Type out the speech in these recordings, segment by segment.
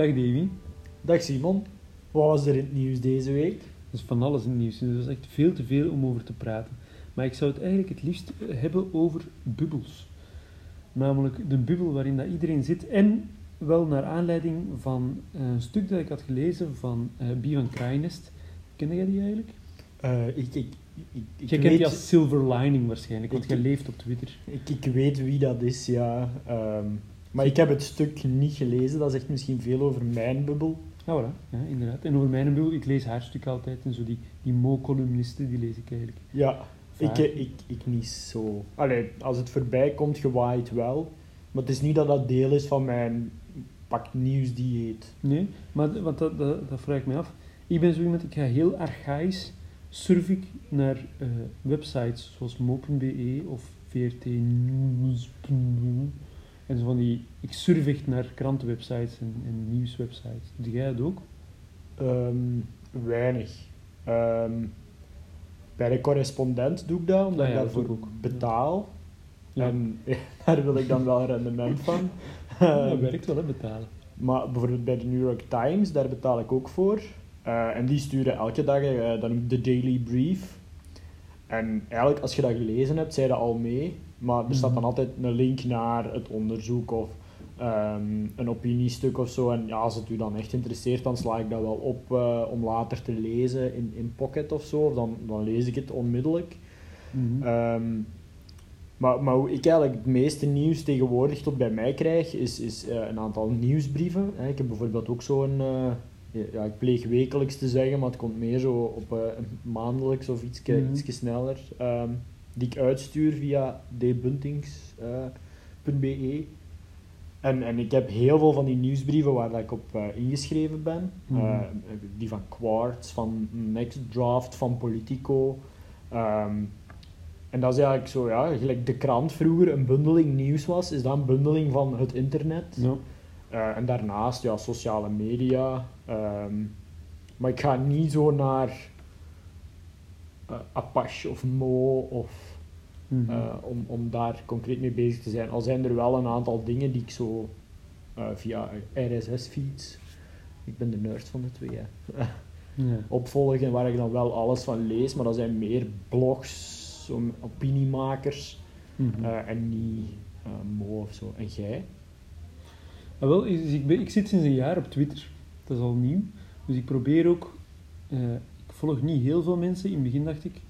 Dag Davy. Dag Simon. Wat was er in het nieuws deze week? Er is van alles in het nieuws. Dat is echt veel te veel om over te praten. Maar ik zou het eigenlijk het liefst hebben over bubbels. Namelijk de bubbel waarin dat iedereen zit. En wel naar aanleiding van een stuk dat ik had gelezen van uh, Bie van Kraaienest. Kende jij die eigenlijk? Uh, ik, ik, ik, ik je kent die als Silver Lining waarschijnlijk, want jij leeft op Twitter. Ik, ik weet wie dat is, ja. Um, maar ik heb het stuk niet gelezen. Dat zegt misschien veel over mijn bubbel. Ja, voilà. ja, inderdaad. En over mijn bubbel, ik lees haar stuk altijd. En zo die, die mo-columnisten, die lees ik eigenlijk. Ja, ik, ik, ik niet zo. Allee, als het voorbij komt, gewaaid wel. Maar het is niet dat dat deel is van mijn pak nieuwsdieet. Nee, maar want dat, dat, dat vraag ik me af. Ik ben zo iemand, ik ga heel archaïs surf ik naar uh, websites zoals mo.be of VRT En zo van die, ik surf echt naar krantenwebsites en, en nieuwswebsites. Doe jij dat ook? Um, weinig. Um, bij de correspondent doe ik dat, omdat ah, ja, ik daarvoor ook. betaal. Ja. En daar wil ik dan wel rendement van. dat werkt wel, hè, betalen. Maar bijvoorbeeld bij de New York Times, daar betaal ik ook voor. Uh, en die sturen elke dag uh, dan de Daily Brief. En eigenlijk, als je dat gelezen hebt, zei dat al mee. Maar er staat dan mhm. altijd een link naar het onderzoek of um, een opiniestuk of zo. En ja, als het u dan echt interesseert, dan sla ik dat wel op uh, om later te lezen in, in Pocket of zo. Of dan, dan lees ik het onmiddellijk. Mm um, maar, maar hoe ik eigenlijk het meeste nieuws tegenwoordig tot bij mij krijg, is, is uh, een aantal nieuwsbrieven. Ik heb bijvoorbeeld ook zo'n... Uh, ja, ik pleeg wekelijks te zeggen, maar het komt meer zo op maandelijks of iets mm -hmm. sneller. Um, die ik uitstuur via dbuntings.be. En, en ik heb heel veel van die nieuwsbrieven waar ik op uh, ingeschreven ben. Mm -hmm. die van Quartz, van Nextdraft, van Politico. Um, en dat is eigenlijk zo, ja, gelijk de krant vroeger een bundeling nieuws was, is dat een bundeling van het internet. Ja. Uh, en daarnaast, ja, sociale media. Um, maar ik ga niet zo naar uh, Apache of Mo of mm -hmm. uh, om, om daar concreet mee bezig te zijn. Al zijn er wel een aantal dingen die ik zo via RSS-feeds, ik ben de nerd van de twee, ja. opvolgen waar ik dan wel alles van lees, maar dat zijn meer blogs opiniemakers mm -hmm. uh, en niet Mo of zo. En jij? Ah, wel, ik, ben, ik zit sinds een jaar op Twitter. Dat is al nieuw. Dus ik probeer ook... Uh, volg niet heel veel mensen. In het begin dacht ik...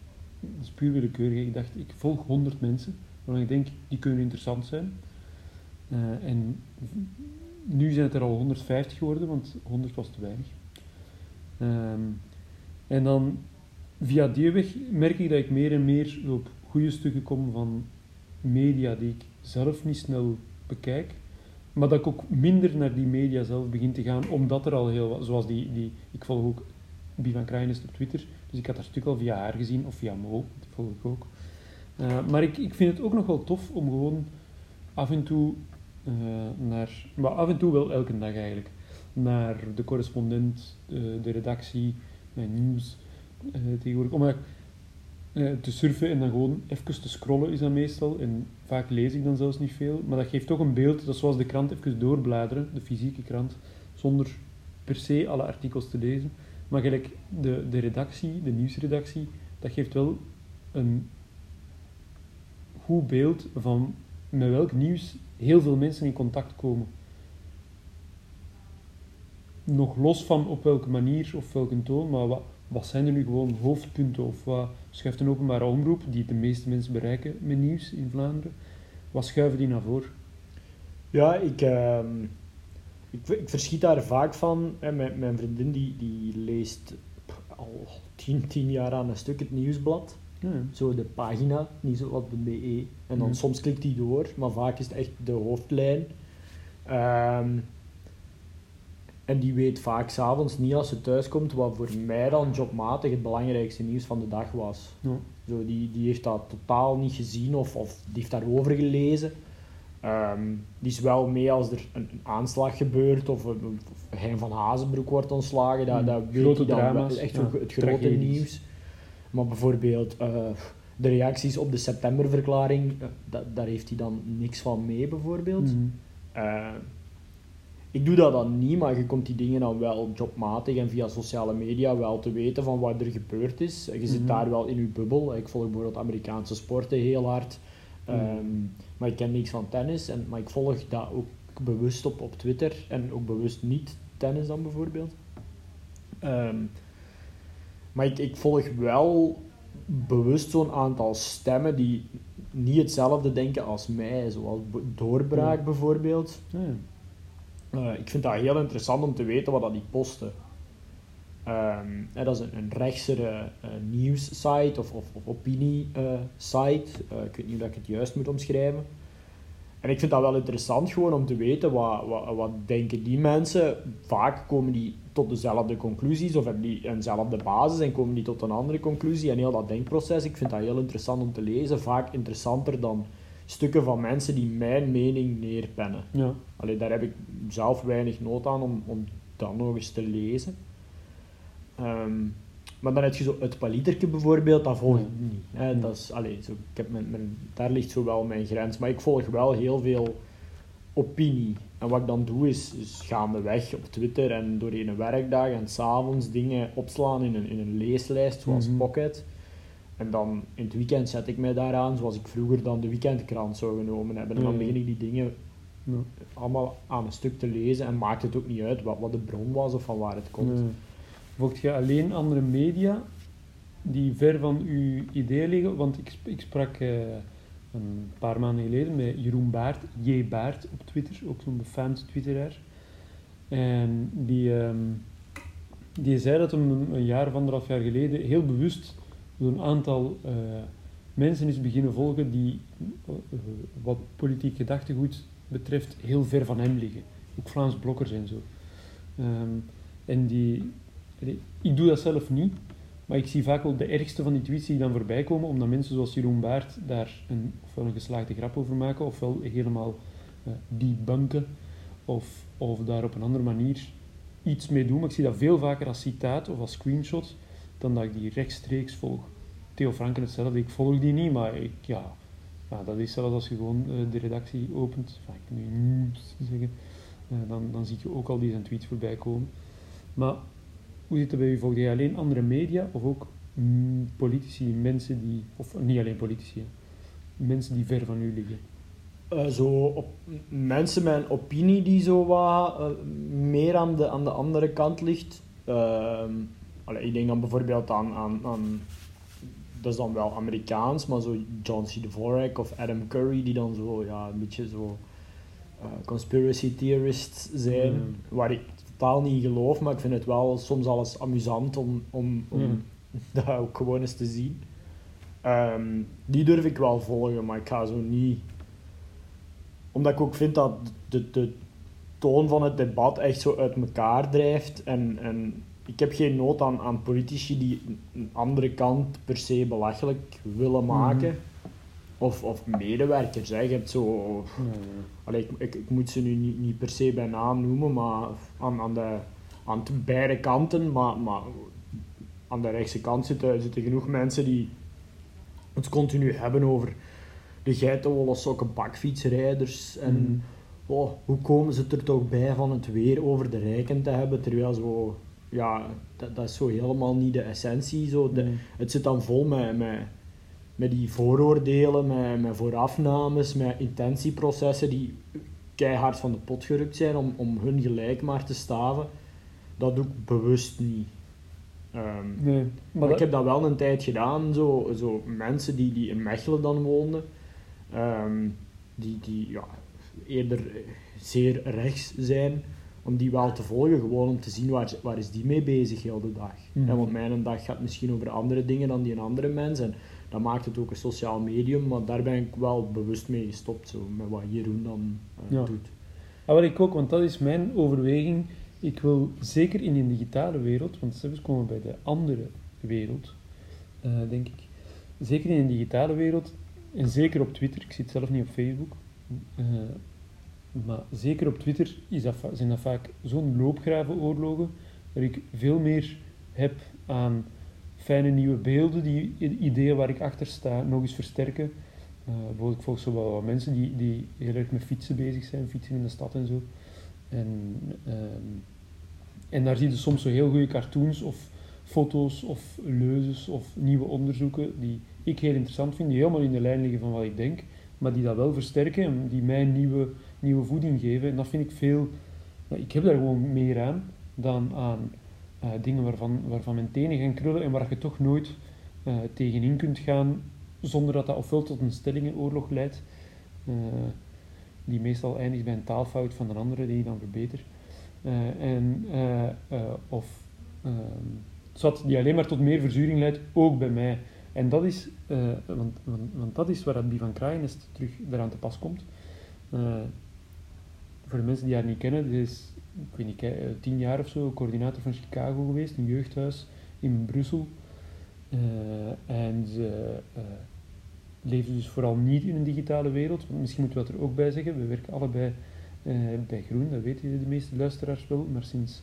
Dat is puur willekeurig. Ik dacht, ik volg 100 mensen. Waarvan ik denk, die kunnen interessant zijn. en nu zijn het er al 150 geworden, want 100 was te weinig. Um, en dan via die weg merk ik dat ik meer en meer op goede stukken kom van media die ik zelf niet snel bekijk. Maar dat ik ook minder naar die media zelf begin te gaan, omdat er al heel wat, zoals die, die ik volg ook Bie van Kraaienest op Twitter, dus ik had dat stuk al via haar gezien, of via Mo, die volg ik ook. Uh, maar ik, ik vind het ook nog wel tof om gewoon af en toe uh, naar, maar af en toe wel elke dag eigenlijk, naar de correspondent, uh, de redactie, mijn nieuws, tegenwoordig. Om te surfen en dan gewoon even te scrollen is dat meestal. En vaak lees ik dan zelfs niet veel. Maar dat geeft toch een beeld, dat zoals de krant even doorbladeren, de fysieke krant, zonder per se alle artikels te lezen. Maar gelijk de, de redactie, de nieuwsredactie, dat geeft wel een goed beeld van met welk nieuws heel veel mensen in contact komen. Nog los van op welke manier of welke toon, maar wat, wat zijn er nu gewoon hoofdpunten of wat schuift een openbare omroep die de meeste mensen bereiken met nieuws in Vlaanderen? Wat schuiven die naar voren? Ja, ik, uh, ik, ik, verschiet daar vaak van. Hè, mijn, mijn vriendin die, die leest al tien, tien jaar aan een stuk het nieuwsblad. Ja. Zo de pagina, niet zo wat de BE. En dan soms klikt die door, maar vaak is het echt de hoofdlijn. Um, en die weet vaak s'avonds niet als ze thuiskomt wat voor mij dan jobmatig het belangrijkste nieuws van de dag was. Ja. Zo, die, die heeft dat totaal niet gezien of, of die heeft daarover gelezen. Um, die is wel mee als er een, een aanslag gebeurt of, of Hein van Hazenbroek wordt ontslagen. Dat, mm. dat Grote drama's. Echt ja, het grote nieuws. Maar bijvoorbeeld uh, de reacties op de septemberverklaring, uh, daar heeft hij dan niks van mee bijvoorbeeld. Mm. Uh, ik doe dat dan niet, maar je komt die dingen dan wel jobmatig en via sociale media wel te weten van wat er gebeurd is. Je zit Mhm. daar wel in je bubbel. Ik volg bijvoorbeeld Amerikaanse sporten heel hard. Ehm, maar ik ken niks van tennis. En, maar ik volg dat ook bewust op, op Twitter. En ook bewust niet tennis dan bijvoorbeeld. Ehm, maar ik, ik volg wel bewust zo'n aantal stemmen die niet hetzelfde denken als mij. Zoals Doorbraak bijvoorbeeld. Ja. Eh, ik vind dat heel interessant om te weten wat dat die posten. Ehm, dat is een, een rechtsere eh, nieuwssite of, of, of opinie-site. ik weet niet hoe ik het juist moet omschrijven. En ik vind dat wel interessant gewoon om te weten wat, wat, wat denken die mensen. Vaak komen die tot dezelfde conclusies of hebben die eenzelfde basis en komen die tot een andere conclusie. En heel dat denkproces, ik vind dat heel interessant om te lezen. Vaak interessanter dan stukken van mensen die mijn mening neerpennen. ja. Allee, daar heb ik zelf weinig nood aan om, om dat nog eens te lezen. Ehm, maar dan heb je zo het paliterke bijvoorbeeld, dat volg ik niet. Hè. Dat is, allee, zo, ik heb mijn, mijn, daar ligt zo wel mijn grens. Maar ik volg wel heel veel opinie. En wat ik dan doe is, is gaandeweg op Twitter en doorheen een werkdag en s'avonds dingen opslaan in een, in een leeslijst zoals Mhm. Pocket. En dan in het weekend zet ik mij daaraan, zoals ik vroeger dan de weekendkrant zou genomen hebben. En dan begin ik die dingen allemaal aan een stuk te lezen en maakt het ook niet uit wat, wat de bron was of van waar het komt. Nee. Volgt je alleen andere media die ver van uw ideeën liggen? Want ik, ik sprak eh, een paar maanden geleden met Jeroen Baert, J. Baert op Twitter, ook zo'n befaamd twitteraar. En die, ehm, die zei dat hem een, een jaar of anderhalf jaar geleden heel bewust zo'n aantal eh, mensen is beginnen volgen die, eh, wat politiek gedachtegoed betreft, heel ver van hem liggen. Ook Vlaams blokkers en zo. Ehm, en die, ik doe dat zelf niet, maar ik zie vaak wel de ergste van die tweets die dan voorbij komen, omdat mensen zoals Jeroen Baert daar een, ofwel een geslaagde grap over maken, ofwel helemaal eh debunken, of, of daar op een andere manier iets mee doen. Maar ik zie dat veel vaker als citaat of als screenshot, dan dat ik die rechtstreeks volg. Theo Franken hetzelfde, ik volg die niet, maar ik, ja, ja, dat is zelfs als je gewoon eh, de redactie opent, zeggen, eh, dan, dan zie je ook al die zijn tweets voorbij komen. Maar hoe zit het bij u? Volg je alleen andere media of ook mm, politici, mensen die, of niet alleen politici, mensen die ver van u liggen? Eh, zo op, mensen met een opinie die zo wat eh, meer aan de, aan de andere kant ligt. Ehm, allee, ik denk dan bijvoorbeeld aan, aan, aan, dat is dan wel Amerikaans, maar zo John C. Dvorak of Adam Curry, die dan zo ja, een beetje zo eh, conspiracy theorists zijn, Mm. waar ik totaal niet in geloof, maar ik vind het wel soms alles amusant om, om, om Mm. dat ook gewoon eens te zien. Ehm, die durf ik wel volgen, maar ik ga zo niet omdat ik ook vind dat de, de toon van het debat echt zo uit elkaar drijft. En, en ik heb geen nood aan, aan politici die een andere kant per se belachelijk willen maken. Of, of medewerkers. Hè. Je hebt zo... Allee, ik, ik, ik moet ze nu niet, niet per se bij naam noemen, maar aan, aan, de, aan de beide kanten. Maar, maar aan de rechtse kant zitten, zitten genoeg mensen die het continu hebben over de geitenwolle sokken bakfietsrijders. En Mhm. oh, hoe komen ze er toch bij van het weer over de rijken te hebben, terwijl zo... Ja, dat, dat is zo helemaal niet de essentie. Zo. De, Nee. het zit dan vol met, met, met die vooroordelen, met, met voorafnames, met intentieprocessen die keihard van de pot gerukt zijn om, om hun gelijk maar te staven. Dat doe ik bewust niet. Ehm, Nee, maar maar ik heb dat wel een tijd gedaan, zo, zo mensen die, die in Mechelen dan woonden, ehm, die, die ja, eerder zeer rechts zijn, om die wel te volgen, gewoon om te zien waar, waar is die mee bezig heel de dag. Mhm. Ja, want mijn dag gaat misschien over andere dingen dan die een andere mens, en dat maakt het ook een sociaal medium, maar daar ben ik wel bewust mee gestopt, zo, met wat Jeroen dan eh, Ja. doet. Ah, wat ik ook, want dat is mijn overweging. Ik wil zeker in een digitale wereld, want zelfs komen we bij de andere wereld, eh, denk ik. Zeker in een digitale wereld, en zeker op Twitter, ik zit zelf niet op Facebook, eh, maar zeker op Twitter is dat, zijn dat vaak zo'n loopgravenoorlogen, waar ik veel meer heb aan fijne nieuwe beelden, die ideeën waar ik achter sta, nog eens versterken. Eh, bijvoorbeeld, ik volg wel mensen die, die heel erg met fietsen bezig zijn, fietsen in de stad en zo. En, ehm, en daar zie je soms zo heel goede cartoons of foto's of leuzes of nieuwe onderzoeken die ik heel interessant vind, die helemaal in de lijn liggen van wat ik denk, maar die dat wel versterken en die mij nieuwe, nieuwe voeding geven. En dat vind ik veel... Ik heb daar gewoon meer aan dan aan uh, dingen waarvan, waarvan mijn tenen gaan krullen en waar je toch nooit uh, tegenin kunt gaan zonder dat dat ofwel tot een stellingenoorlog leidt, uh, die meestal eindigt bij een taalfout van een andere die je dan verbetert, en, of zat die alleen maar tot meer verzuring leidt, ook bij mij. En dat is, want, want, want, dat is waar dat van Kraaienest terug eraan te pas komt. voor de mensen die haar niet kennen, dit is ik weet niet, tien jaar of zo coördinator van Chicago geweest, een jeugdhuis in Brussel. Uh, en ze uh, dus vooral niet in een digitale wereld. Misschien moeten we dat er ook bij zeggen. We werken allebei uh, bij Groen, dat weten de meeste luisteraars wel. Maar sinds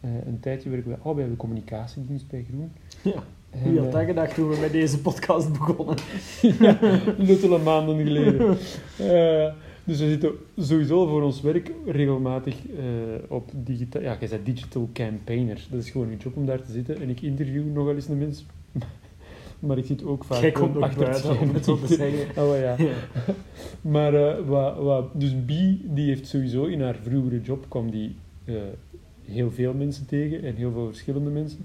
een tijdje werken we allebei bij de communicatiedienst bij Groen. Ja. Wie had dat gedacht toen we met deze podcast begonnen? ja, luttele maanden geleden. Dus we zitten sowieso voor ons werk regelmatig uh, op digitaal... Ja, jij bent digital campaigner. Dat is gewoon je job om daar te zitten. En ik interview nogal eens een mens. maar ik zit ook vaak Jij komt achter het scherm. om het zo te zeggen. Oh ja. ja. maar uh, wat, wat, dus B, die heeft sowieso in haar vroegere job... kwam die uh, heel veel mensen tegen. En heel veel verschillende mensen.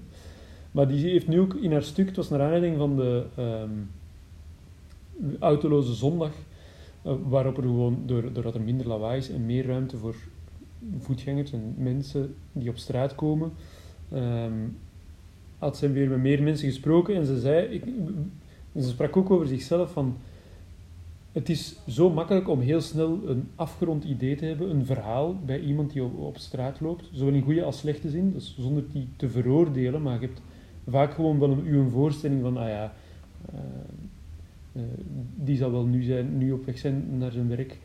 Maar die heeft nu ook in haar stuk... Het was naar aanleiding van de... Um, autoloze zondag waarop er gewoon, doordat er minder lawaai is en meer ruimte voor voetgangers en mensen die op straat komen, um, had ze weer met meer mensen gesproken en ze zei, ik, ze sprak ook over zichzelf van, het is zo makkelijk om heel snel een afgerond idee te hebben, een verhaal bij iemand die op, op straat loopt, zowel in goede als slechte zin, dus zonder die te veroordelen, maar je hebt vaak gewoon wel een, een voorstelling van, ah ja, uh, die zal wel nu, zijn, nu op weg zijn naar zijn werk.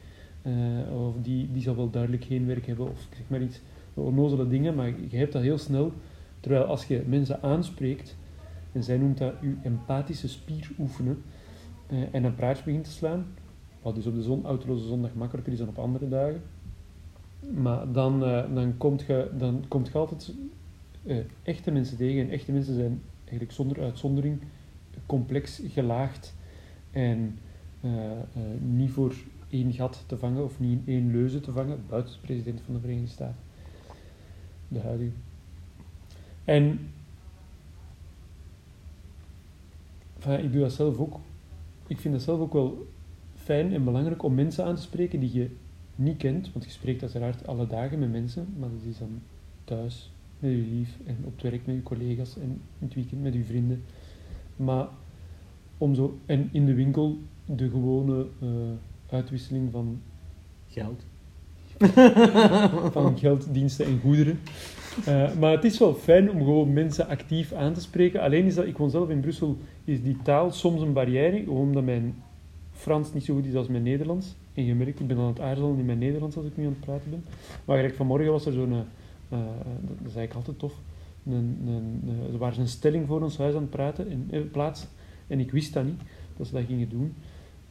Uh, of die, die zal wel duidelijk geen werk hebben. Of zeg maar iets onnozele dingen. Maar je hebt dat heel snel. Terwijl als je mensen aanspreekt, en zij noemt dat je empathische spier oefenen, uh, en een praatje begint te slaan, wat dus op de zon, autoloze zondag makkelijker is dan op andere dagen, maar dan, dan, komt je, dan komt je altijd echte mensen tegen. En echte mensen zijn eigenlijk zonder uitzondering complex gelaagd en uh, uh, niet voor één gat te vangen of niet één leuze te vangen, buiten de president van de Verenigde Staten. De huidige. En ik doe dat zelf ook. Ik vind dat zelf ook wel fijn en belangrijk om mensen aan te spreken die je niet kent, want je spreekt uiteraard alle dagen met mensen, maar dat is dan thuis met je lief en op het werk met je collega's en in het weekend met je vrienden. Maar om zo, en in de winkel de gewone uh, uitwisseling van geld. van geld, diensten en goederen. Uh, maar het is wel fijn om gewoon mensen actief aan te spreken. Alleen is dat, ik woon zelf in Brussel, is die taal soms een barrière, omdat mijn Frans niet zo goed is als mijn Nederlands. En je merkt, ik ben aan het aarzelen in mijn Nederlands als ik nu aan het praten ben. Maar gelijk vanmorgen was er zo'n, uh, dat, dat is eigenlijk altijd tof, een, een, een, er was een stelling voor ons huis aan het praten, in, plaats en ik wist dat niet, dat ze dat gingen doen.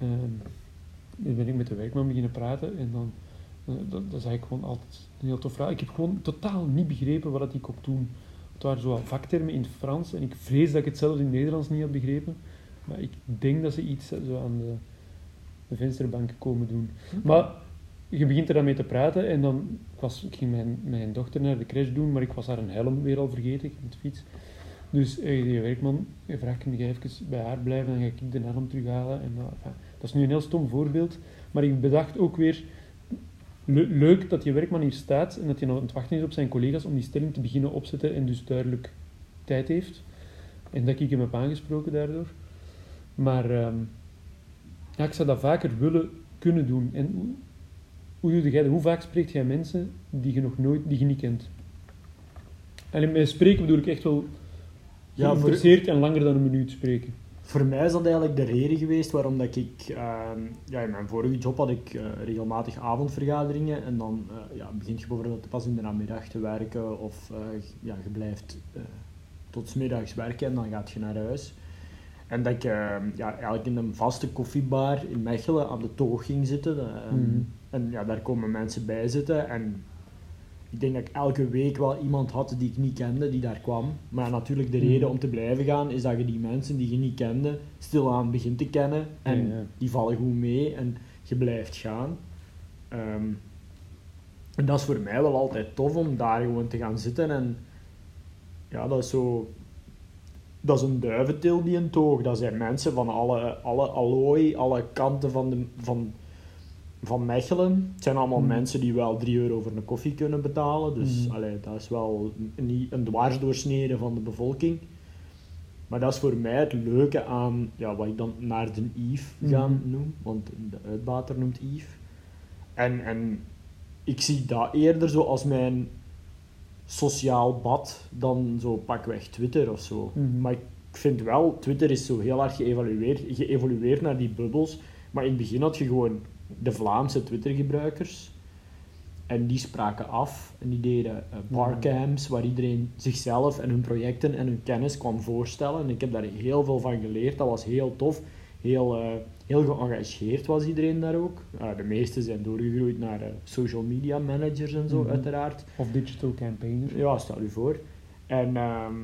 Um, ben ik met de werkman beginnen praten en dan, uh, dat, dat is eigenlijk gewoon altijd een heel tof verhaal. Ik heb gewoon totaal niet begrepen wat ik op doen. Het waren zo vaktermen in het Frans en ik vrees dat ik het zelfs in het Nederlands niet had begrepen. Maar ik denk dat ze iets zo aan de, de vensterbank komen doen. Maar je begint er dan mee te praten en dan, ik, was, ik ging mijn, mijn dochter naar de crash doen, maar ik was haar een helm weer al vergeten met de fiets. Dus uh, die werkman je even bij haar blijven, dan ga ik de helm terughalen. En, enfin, dat is nu een heel stom voorbeeld, maar ik bedacht ook weer, le leuk dat die werkman hier staat en dat hij nog aan het wachten is op zijn collega's om die stelling te beginnen opzetten en dus duidelijk tijd heeft. En dat ik hem heb aangesproken daardoor. Maar um, ja, ik zou dat vaker willen kunnen doen. En hoe, hoe doe jij? Hoe vaak spreekt jij mensen die je nog nooit, die je niet kent? En met spreken bedoel ik echt wel ja, geïnteresseerd voor, en langer dan een minuut spreken. Voor mij is dat eigenlijk de reden geweest waarom dat ik... Uh, ja, in mijn vorige job had ik uh, regelmatig avondvergaderingen en dan uh, ja, begint je bijvoorbeeld pas in de namiddag te werken of eh, ja, je blijft tot middags werken en dan gaat je naar huis. En dat ik ja, eigenlijk in een vaste koffiebar in Mechelen aan de toog ging zitten. Mm -hmm. En ja, daar komen mensen bij zitten en ik denk dat ik elke week wel iemand had die ik niet kende, die daar kwam. Maar natuurlijk, de Mhm. reden om te blijven gaan is dat je die mensen die je niet kende, stilaan begint te kennen. En Ja, ja. die vallen goed mee en je blijft gaan. Ehm, en dat is voor mij wel altijd tof om daar gewoon te gaan zitten. En ja, dat is zo... Dat is een duiventil die een toog. Dat zijn mensen van alle, alle allooi, alle kanten van, de, van, van Mechelen. Het zijn allemaal Mhm. mensen die wel 3 euro voor een koffie kunnen betalen. Dus allee, dat is wel niet een dwarsdoorsnede van de bevolking. Maar dat is voor mij het leuke aan ja, wat ik dan naar de Yves gaan Mhm. noem. Want de uitbater noemt Yves. En, en ik zie dat eerder zo als mijn sociaal bad dan zo pakweg Twitter of zo. Mhm. Maar ik vind wel, Twitter is zo heel hard geëvalueerd, geëvolueerd naar die bubbels. Maar in het begin had je gewoon de Vlaamse Twitter-gebruikers. En die spraken af en die deden eh, barcamps waar iedereen zichzelf en hun projecten en hun kennis kwam voorstellen. En ik heb daar heel veel van geleerd. Dat was heel tof. Heel, eh, heel geëngageerd was iedereen daar ook. Eh, de meesten zijn doorgegroeid naar social media managers en zo, Mhm. uiteraard. Of digital campaigner. Ja, stel u voor. En ehm,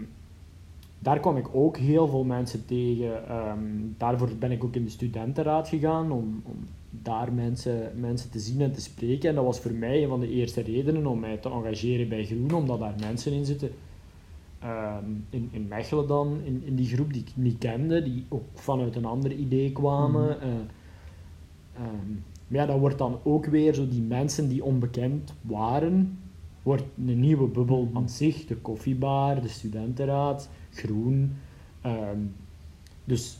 daar kwam ik ook heel veel mensen tegen. Ehm, daarvoor ben ik ook in de studentenraad gegaan om, om daar mensen, mensen te zien en te spreken. En dat was voor mij een van de eerste redenen om mij te engageren bij Groen, omdat daar mensen in zitten. Ehm, in, in Mechelen dan, in, in die groep die ik niet kende, die ook vanuit een ander idee kwamen. Mhm. Eh, ehm, maar ja, dat wordt dan ook weer zo die mensen die onbekend waren, wordt een nieuwe bubbel Mhm. aan zich. De koffiebar, de studentenraad, groen. Ehm, dus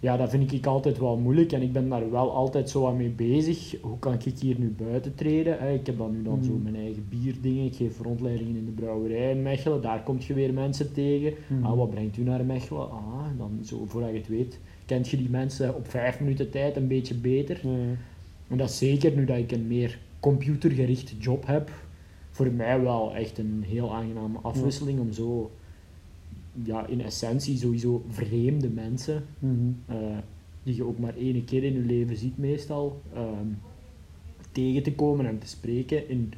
ja, dat vind ik altijd wel moeilijk en ik ben daar wel altijd zo aan mee bezig. Hoe kan ik hier nu buiten treden? Ik heb dan nu dan zo Mhm. mijn eigen bierdingen. Ik geef rondleidingen in de brouwerij in Mechelen. Daar kom je weer mensen tegen. Mhm. Ah, wat brengt u naar Mechelen? Ah, dan zo, voordat je het weet, kent je die mensen op vijf minuten tijd een beetje beter. En dat is zeker nu dat ik een meer computergerichte job heb, voor mij wel echt een heel aangename afwisseling om zo, ja, in essentie sowieso vreemde mensen, Mhm. eh, die je ook maar één keer in je leven ziet meestal, ehm, tegen te komen en te spreken in,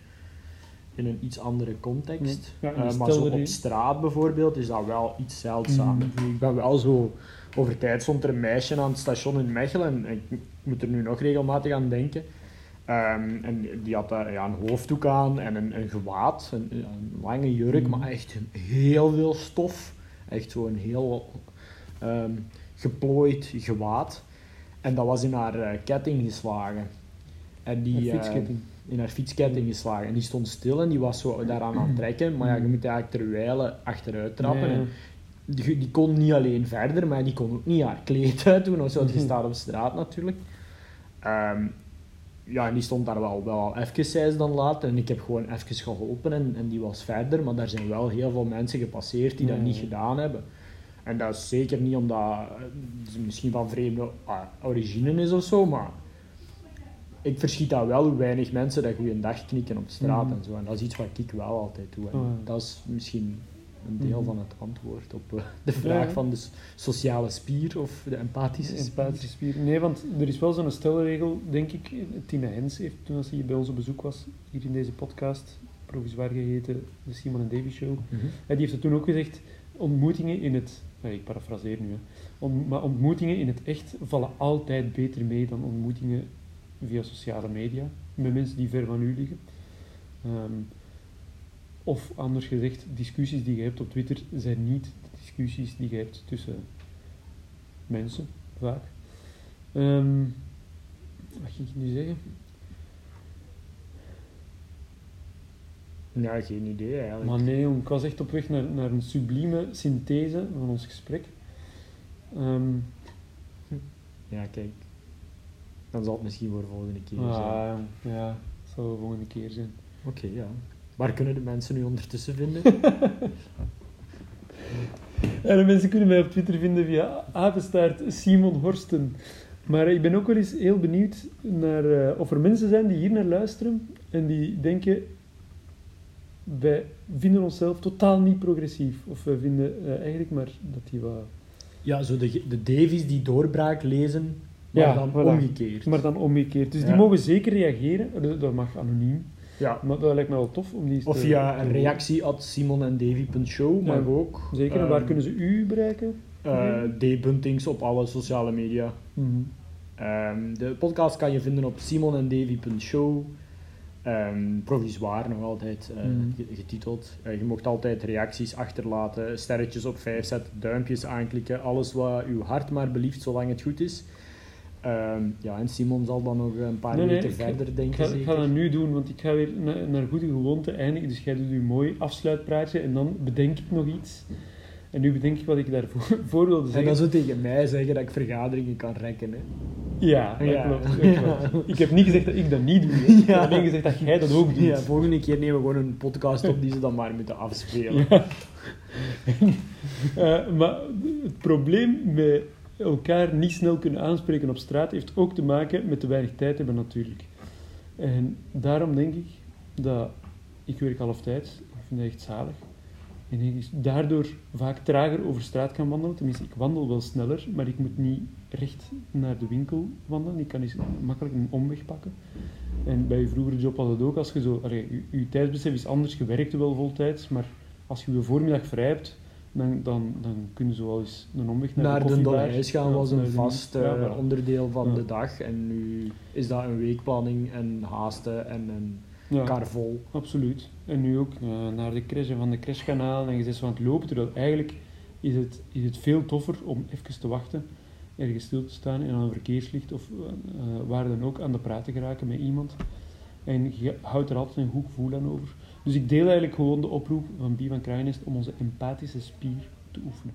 in een iets andere context. Ja, Eh, maar zo op straat bijvoorbeeld is dat wel iets zeldzaam. Mhm. Ik ben wel zo... Over tijd stond er een meisje aan het station in Mechelen en ik moet er nu nog regelmatig aan denken. Ehm, en die had daar ja, een hoofddoek aan en een, een gewaad, een, een lange jurk, Mhm. maar echt heel veel stof. Echt zo'n heel ehm, geplooid gewaad. En dat was in haar eh, ketting geslagen. En die, eh, fietsketting. in haar fietsketting geslagen. En die stond stil en die was zo daaraan aan het trekken. Maar ja, je moet eigenlijk terwijl achteruit trappen. En die, die kon niet alleen verder, maar die kon ook niet haar kleed uit doen. Of zo, je Mhm. staat op straat natuurlijk. Ehm, ja, en die stond daar wel, wel even, zei ze dan later. En ik heb gewoon even geholpen en, en die was verder. Maar daar zijn wel heel veel mensen gepasseerd die dat niet gedaan hebben. En dat is zeker niet omdat eh, het misschien van vreemde ah, origine is of zo, maar ik verschiet dat wel hoe weinig mensen dat goeiedag knikken op straat Mhm. en zo. En dat is iets wat ik wel altijd doe. En Oh, ja. dat is misschien een deel Mhm. van het antwoord op eh, de vraag Ja. van de sociale spier of de empathische spier. Empathische spier. Nee, want er is wel zo'n stelregel, denk ik. Tina Hens heeft, toen als hij bij ons op bezoek was, hier in deze podcast, provisoir geheten, de Simon en Davy Show, Mhm. Die heeft het toen ook gezegd, ontmoetingen in het... ik parafraseer nu, hè. Maar ontmoetingen in het echt vallen altijd beter mee dan ontmoetingen via sociale media, met mensen die ver van u liggen. Ehm, of anders gezegd, discussies die je hebt op Twitter zijn niet de discussies die je hebt tussen mensen, vaak. Ehm, wat ging ik nu zeggen? Ja, geen idee eigenlijk. Maar nee, ik was echt op weg naar, naar een sublieme synthese van ons gesprek. Ehm, Ja, kijk. Dan zal het misschien voor de volgende keer zijn. ah, ja, dat zal de volgende keer zijn. Oké, ja. Waar kunnen de mensen nu ondertussen vinden? Ja, de mensen kunnen mij op Twitter vinden via apenstaart Simon Horsten. Maar ik ben ook wel eens heel benieuwd naar eh, of er mensen zijn die hier naar luisteren en die denken, wij vinden onszelf totaal niet progressief. Of wij vinden eh, eigenlijk maar dat die wat... ja, zo de, de Davies die doorbraak lezen, maar Ja, dan voilà. omgekeerd. Maar dan omgekeerd. Dus die mogen zeker reageren. Dat mag anoniem. Ja. Maar dat lijkt me wel tof om die Of te- via een reactie at simonendavy.show, mag Ja, ook. Zeker, en waar Ehm, kunnen ze u bereiken? eh, D-puntings op alle sociale media. Mhm. Ehm, de podcast kan je vinden op simonendavy.show. Ehm provisoir nog altijd eh, Mhm. ge- getiteld. Eh, je mocht altijd reacties achterlaten, sterretjes op 5 zetten, duimpjes aanklikken, alles wat uw hart maar belieft, zolang het goed is. Ehm, ja, en Simon zal dan nog een paar Nee, nee, weken ik ga- verder Ik denken. ga, ik zeker. ga dat nu doen, want ik ga weer na- naar goede gewoonte eindigen. Dus jij doet een mooi afsluitpraatje en dan bedenk ik nog iets. En nu bedenk ik wat ik daarvoor voor wilde En zeggen. dan zo tegen mij zeggen dat ik vergaderingen kan rekken. Hè. Ja, dat Ja. klopt. dat klopt. Ik heb niet gezegd dat ik dat niet doe. hè. Ik heb alleen gezegd dat jij dat ook doet. Ja, volgende keer nemen we gewoon een podcast op die ze dan maar moeten afspelen. Eh, maar het probleem met elkaar niet snel kunnen aanspreken op straat heeft ook te maken met te weinig tijd hebben natuurlijk. En daarom denk ik dat ik werk halftijds, ik vind dat echt zalig. En ik daardoor vaak trager over straat kan wandelen. Tenminste, ik wandel wel sneller, maar ik moet niet recht naar de winkel wandelen. Ik kan eens makkelijk een omweg pakken. En bij je vroegere job was het ook, als je zo... Allee, je, je tijdsbesef is anders, je werkte wel voltijds, maar als je je voormiddag vrij hebt, dan, dan, dan kun je zo wel eens een omweg naar, Naar de de. Dolhuis gaan Ja, was een vast ja, eh, onderdeel van Ja. de dag. En nu is dat een weekplanning en haasten en een Ja, kar vol. absoluut. En nu ook eh, naar de crash en van de crash gaan halen en je bent zo aan het lopen, terwijl eigenlijk is het, is het veel toffer om even te wachten, ergens stil te staan en aan een verkeerslicht of eh, waar dan ook aan de praat te geraken met iemand. En je houdt er altijd een goed gevoel aan over. Dus ik deel eigenlijk gewoon de oproep van Bie van Kraaienest om onze empathische spier te oefenen.